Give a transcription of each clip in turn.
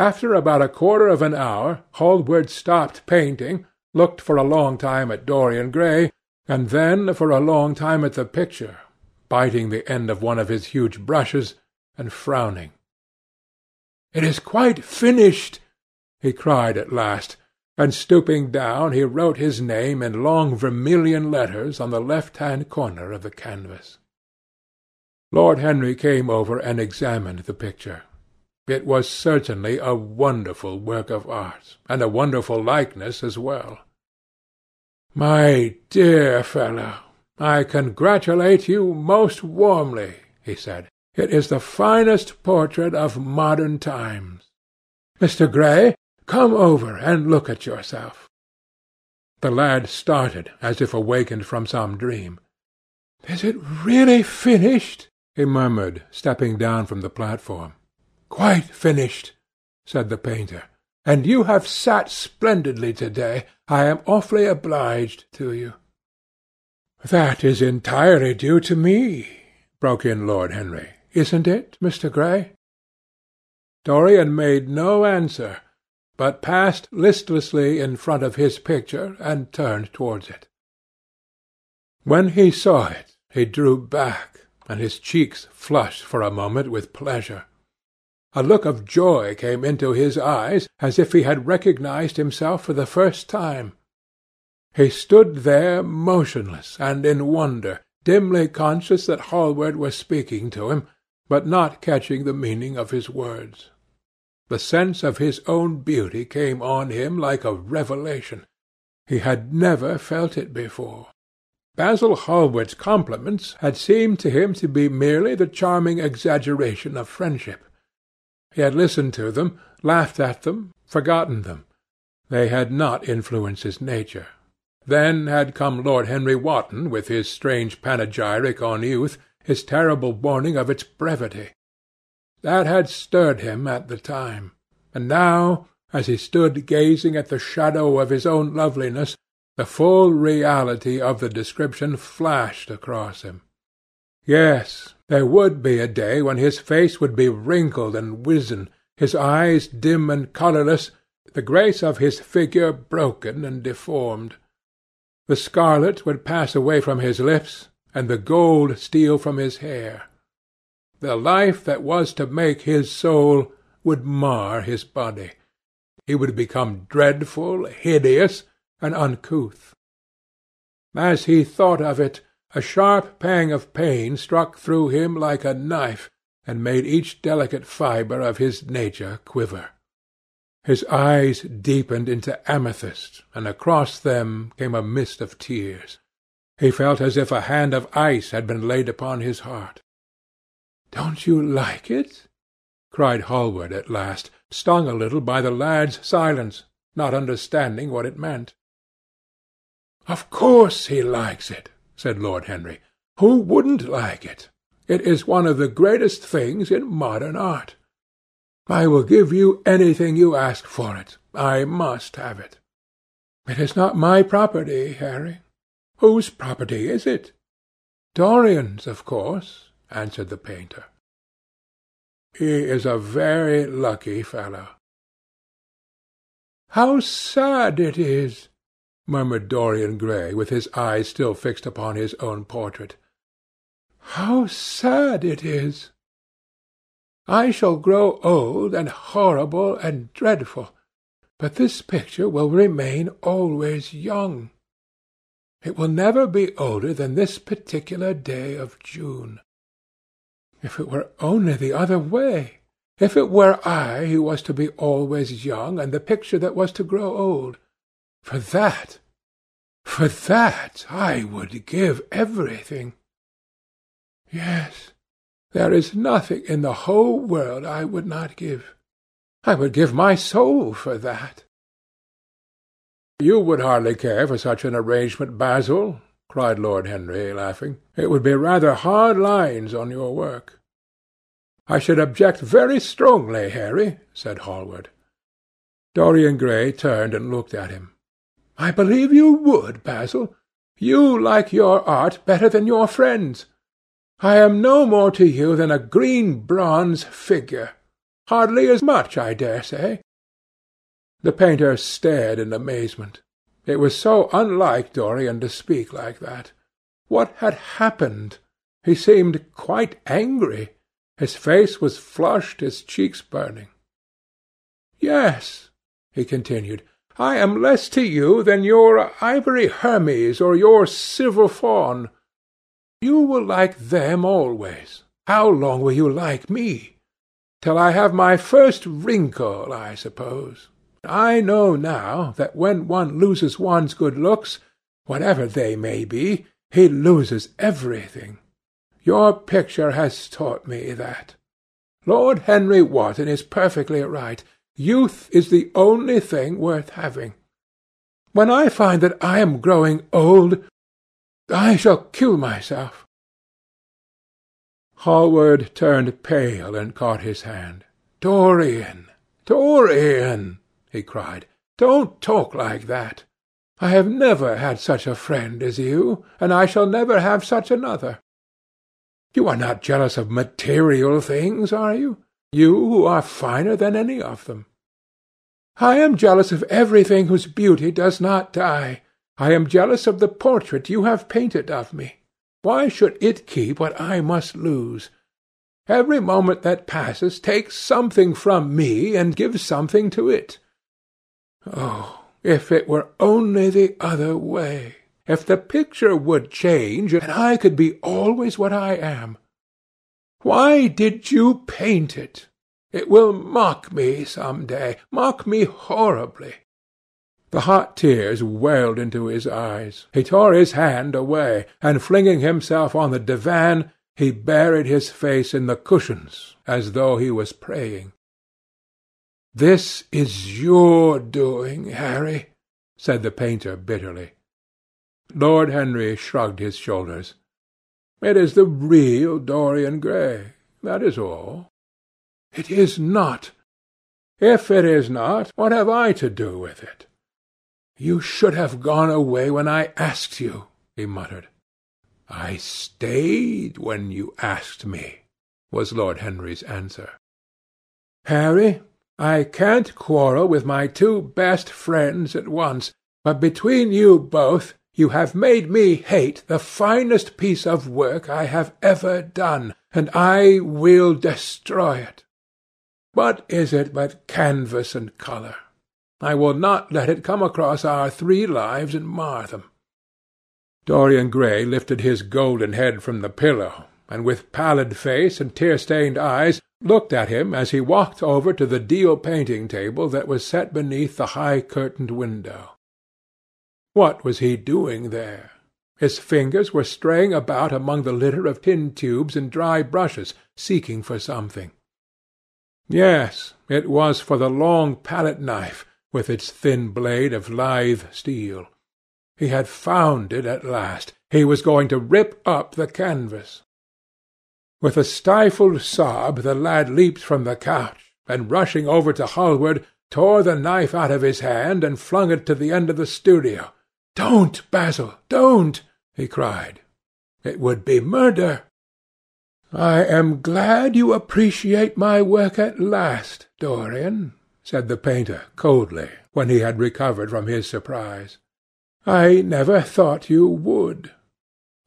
After about a quarter of an hour, Hallward stopped painting, looked for a long time at Dorian Gray, and then for a long time at the picture, biting the end of one of his huge brushes, and frowning. "It is quite finished," he cried at last, and stooping down he wrote his name in long vermilion letters on the left-hand corner of the canvas. Lord Henry came over and examined the picture. It was certainly a wonderful work of art, and a wonderful likeness as well. "My dear fellow, I congratulate you most warmly," he said. "It is the finest portrait of modern times. Mr. Gray, come over and look at yourself." The lad started as if awakened from some dream. "Is it really finished?" he murmured, stepping down from the platform. "Quite finished," said the painter. "And you have sat splendidly to-day. I am awfully obliged to you." "That is entirely due to me," broke in Lord Henry. "Isn't it, Mr. Gray?" Dorian made no answer, but passed listlessly in front of his picture and turned towards it. When he saw it he drew back, and his cheeks flushed for a moment with pleasure. A look of joy came into his eyes, as if he had recognized himself for the first time. He stood there motionless and in wonder, dimly conscious that Hallward was speaking to him, but not catching the meaning of his words. The sense of his own beauty came on him like a revelation. He had never felt it before. Basil Hallward's compliments had seemed to him to be merely the charming exaggeration of friendship. He had listened to them, laughed at them, forgotten them. They had not influenced his nature. Then had come Lord Henry Wotton with his strange panegyric on youth, his terrible warning of its brevity. That had stirred him at the time, and now, as he stood gazing at the shadow of his own loveliness, the full reality of the description flashed across him. Yes, there would be a day when his face would be wrinkled and wizen, his eyes dim and colourless, the grace of his figure broken and deformed. The scarlet would pass away from his lips, and the gold steal from his hair. The life that was to make his soul would mar his body. He would become dreadful, hideous, and uncouth. As he thought of it, a sharp pang of pain struck through him like a knife, and made each delicate fibre of his nature quiver. His eyes deepened into amethyst, and across them came a mist of tears. He felt as if a hand of ice had been laid upon his heart. "Don't you like it?" cried Hallward at last, stung a little by the lad's silence, not understanding what it meant. "Of course he likes it said Lord Henry. "Who wouldn't like it? It is one of the greatest things in modern art. I will give you anything you ask for it. I must have it." "It is not my property, Harry." "Whose property is it?" "Dorian's, of course," answered the painter. "He is a very lucky fellow." "How sad it is!" Murmured Dorian Gray, with his eyes still fixed upon his own portrait. "How sad it is! I shall grow old and horrible and dreadful, but this picture will remain always young. It will never be older than this particular day of June. If it were only the other way! If it were I who was to be always young, and the picture that was to grow old! For that, for that I would give everything. Yes, there is nothing in the whole world I would not give. I would give my soul for that. You would hardly care for such an arrangement, Basil, cried Lord Henry, laughing. It would be rather hard lines on your work. I should object very strongly, Harry, said Hallward. Dorian Gray turned and looked at him. I believe you would, Basil. You like your art better than your friends. I am no more to you than a green bronze figure. Hardly as much, I dare say. The painter stared in amazement. It was so unlike Dorian to speak like that. What had happened? He seemed quite angry. His face was flushed, his cheeks burning. Yes, he continued, I am less to you than your ivory Hermes or your silver faun. You will like them always. How long will you like me? Till I have my first wrinkle, I suppose. I know now that when one loses one's good looks, whatever they may be, he loses everything. Your picture has taught me that. Lord Henry Wotton is perfectly right. Youth is the only thing worth having. When I find that I am growing old, I shall kill myself. Hallward turned pale and caught his hand. Dorian, Dorian, he cried, don't talk like that. I have never had such a friend as you, and I shall never have such another. You are not jealous of material things, are you? You who are finer than any of them. I am jealous of everything whose beauty does not die. I am jealous of the portrait you have painted of me. Why should it keep what I must lose? Every moment that passes takes something from me and gives something to it. Oh, if it were only the other way! If the picture would change, and I could be always what I am! Why did you paint it? It will mock me some day, mock me horribly. The hot tears welled into his eyes. He tore his hand away, and flinging himself on the divan, he buried his face in the cushions as though he was praying. This is your doing, Harry, said the painter bitterly. Lord Henry shrugged his shoulders. It is the real Dorian Gray, that is all. It is not. If it is not, what have I to do with it? You should have gone away when I asked you, he muttered. I stayed when you asked me, was Lord Henry's answer. Harry, I can't quarrel with my two best friends at once, but between you both you have made me hate the finest piece of work I have ever done, and I will destroy it. What is it but canvas and colour? I will not let it come across our three lives and mar them. Dorian Gray lifted his golden head from the pillow, and with pallid face and tear-stained eyes looked at him as he walked over to the deal painting table that was set beneath the high-curtained window. What was he doing there? His fingers were straying about among the litter of tin tubes and dry brushes, seeking for something. Yes, it was for the long palette knife, with its thin blade of lithe steel. He had found it at last. He was going to rip up the canvas. With a stifled sob the lad leaped from the couch, and rushing over to Hallward, tore the knife out of his hand and flung it to the end of the studio. Don't, Basil, don't! he cried. It would be murder. I am glad you appreciate my work at last, Dorian, said the painter coldly, when he had recovered from his surprise. I never thought you would.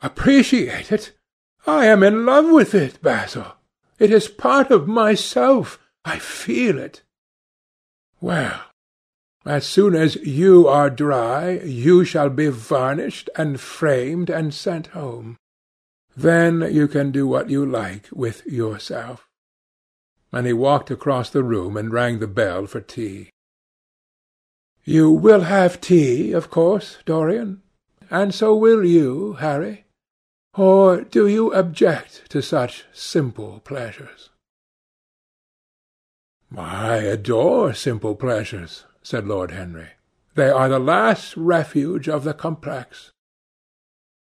Appreciate it? I am in love with it, Basil. It is part of myself. I feel it. Well, as soon as you are dry, you shall be varnished and framed and sent home. Then you can do what you like with yourself. And he walked across the room and rang the bell for tea. You will have tea, of course, Dorian, and so will you, Harry. Or do you object to such simple pleasures? I adore simple pleasures, said Lord Henry. They are the last refuge of the complex.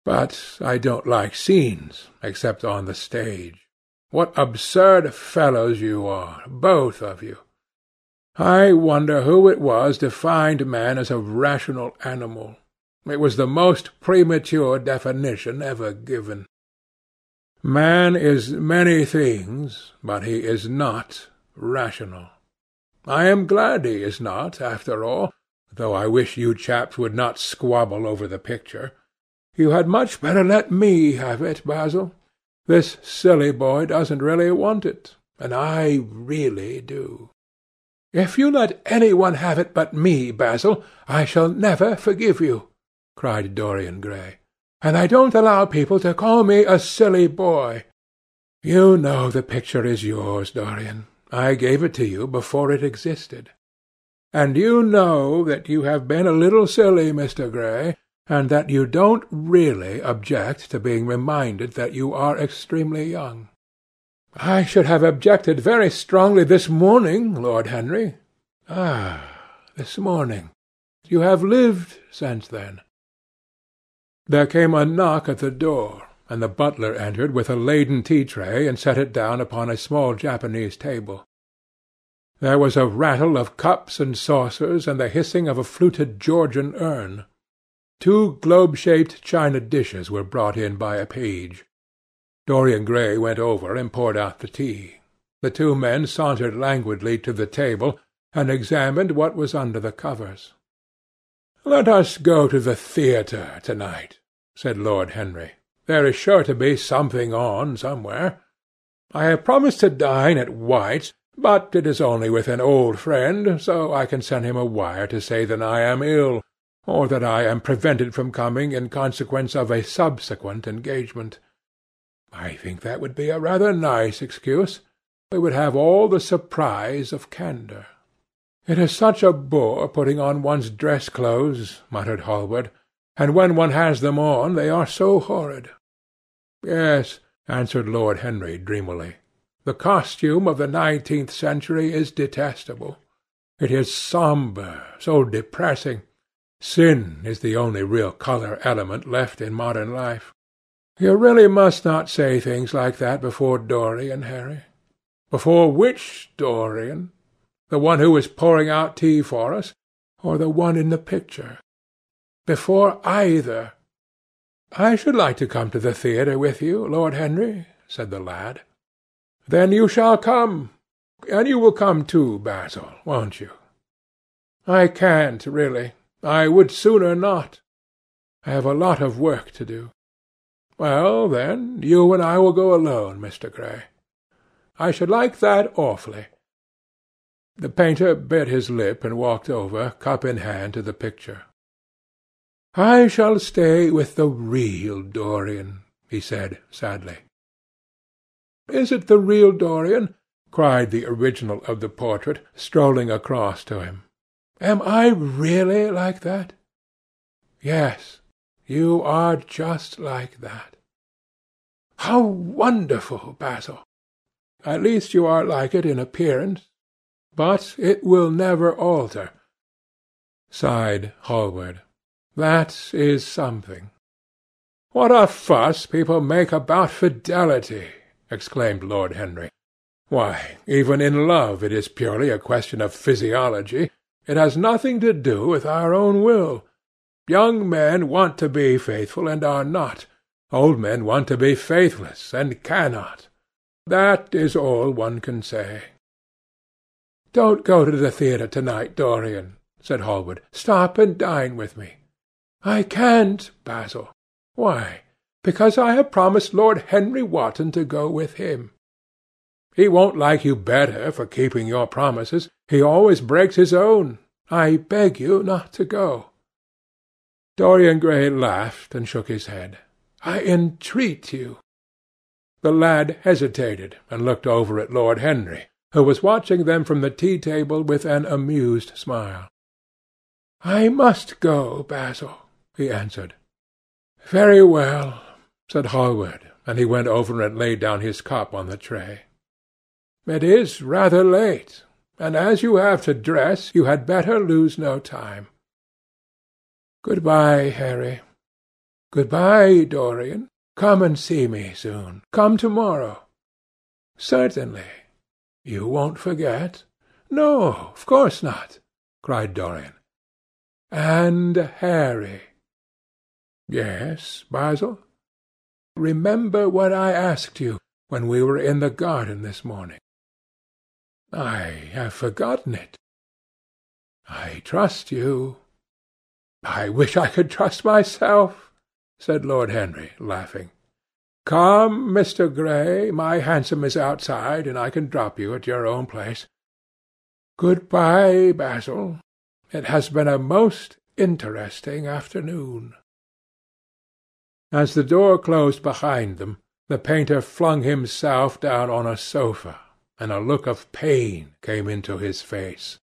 But I don't like scenes, except on the stage. What absurd fellows you are, both of you! I wonder who it was defined man as a rational animal. It was the most premature definition ever given. Man is many things, but he is not rational. I am glad he is not, after all, though I wish you chaps would not squabble over the picture. You had much better let me have it, Basil. This silly boy doesn't really want it, and I really do. If you let any one have it but me, Basil, I shall never forgive you, cried Dorian Gray. And I don't allow people to call me a silly boy. You know the picture is yours, Dorian. I gave it to you before it existed. And you know that you have been a little silly, Mr. Gray, and that you don't really object to being reminded that you are extremely young. I should have objected very strongly this morning, Lord Henry. Ah, this morning. You have lived since then. There came a knock at the door, and the butler entered with a laden tea-tray and set it down upon a small Japanese table. There was a rattle of cups and saucers, and the hissing of a fluted Georgian urn. Two globe-shaped china dishes were brought in by a page. Dorian Gray went over and poured out the tea. The two men sauntered languidly to the table, and examined what was under the covers. "Let us go to the theatre to-night," said Lord Henry. "There is sure to be something on somewhere. I have promised to dine at White's, but it is only with an old friend, so I can send him a wire to say that I am ill, or that I am prevented from coming in consequence of a subsequent engagement. I think that would be a rather nice excuse. It would have all the surprise of candour. It is such a bore putting on one's dress clothes, muttered Hallward, and when one has them on they are so horrid. Yes, answered Lord Henry dreamily. The costume of the nineteenth century is detestable. It is sombre, so depressing. Sin is the only real colour element left in modern life. You really must not say things like that before Dorian, Harry. Before which Dorian? The one who is pouring out tea for us, or the one in the picture? Before either. I should like to come to the theatre with you, Lord Henry, said the lad. Then you shall come. And you will come too, Basil, won't you? I can't, really. I would sooner not. I have a lot of work to do. Well, then, you and I will go alone, Mr. Gray. I should like that awfully. The painter bit his lip and walked over, cup in hand, to the picture. I shall stay with the real Dorian, he said sadly. "Is it the real Dorian?" cried the original of the portrait, strolling across to him. "Am I really like that?" "Yes, you are just like that." "How wonderful, Basil!" "At least you are like it in appearance. But it will never alter," sighed Hallward. "That is something." "What a fuss people make about fidelity!" exclaimed Lord Henry. "Why, even in love it is purely a question of physiology. It has nothing to do with our own will. Young men want to be faithful and are not. Old men want to be faithless and cannot. That is all one can say." "Don't go to the theatre to-night, Dorian," said Hallward. "Stop and dine with me." "I can't, Basil." "Why?" "Because I have promised Lord Henry Wotton to go with him." "He won't like you better for keeping your promises. He always breaks his own. I beg you not to go." Dorian Gray laughed and shook his head. "I entreat you." The lad hesitated, and looked over at Lord Henry, who was watching them from the tea-table with an amused smile. "I must go, Basil," he answered. "Very well said Hallward, and he went over and laid down his cup on the tray. "It is rather late, and as you have to dress you had better lose no time. Good-bye, Harry. Good-bye, Dorian. Come and see me soon. Come to-morrow." "Certainly. You won't forget?" "No, of course not," cried Dorian. "And Harry." "Yes, Basil?" Remember what I asked you when we were in the garden this morning. I have forgotten it. I trust you. I wish I could trust myself, said Lord Henry, laughing. Come, Mr. Gray, my hansom is outside, and I can drop you at your own place. Good-bye, Basil. It has been a most interesting afternoon. As the door closed behind them, the painter flung himself down on a sofa, and a look of pain came into his face.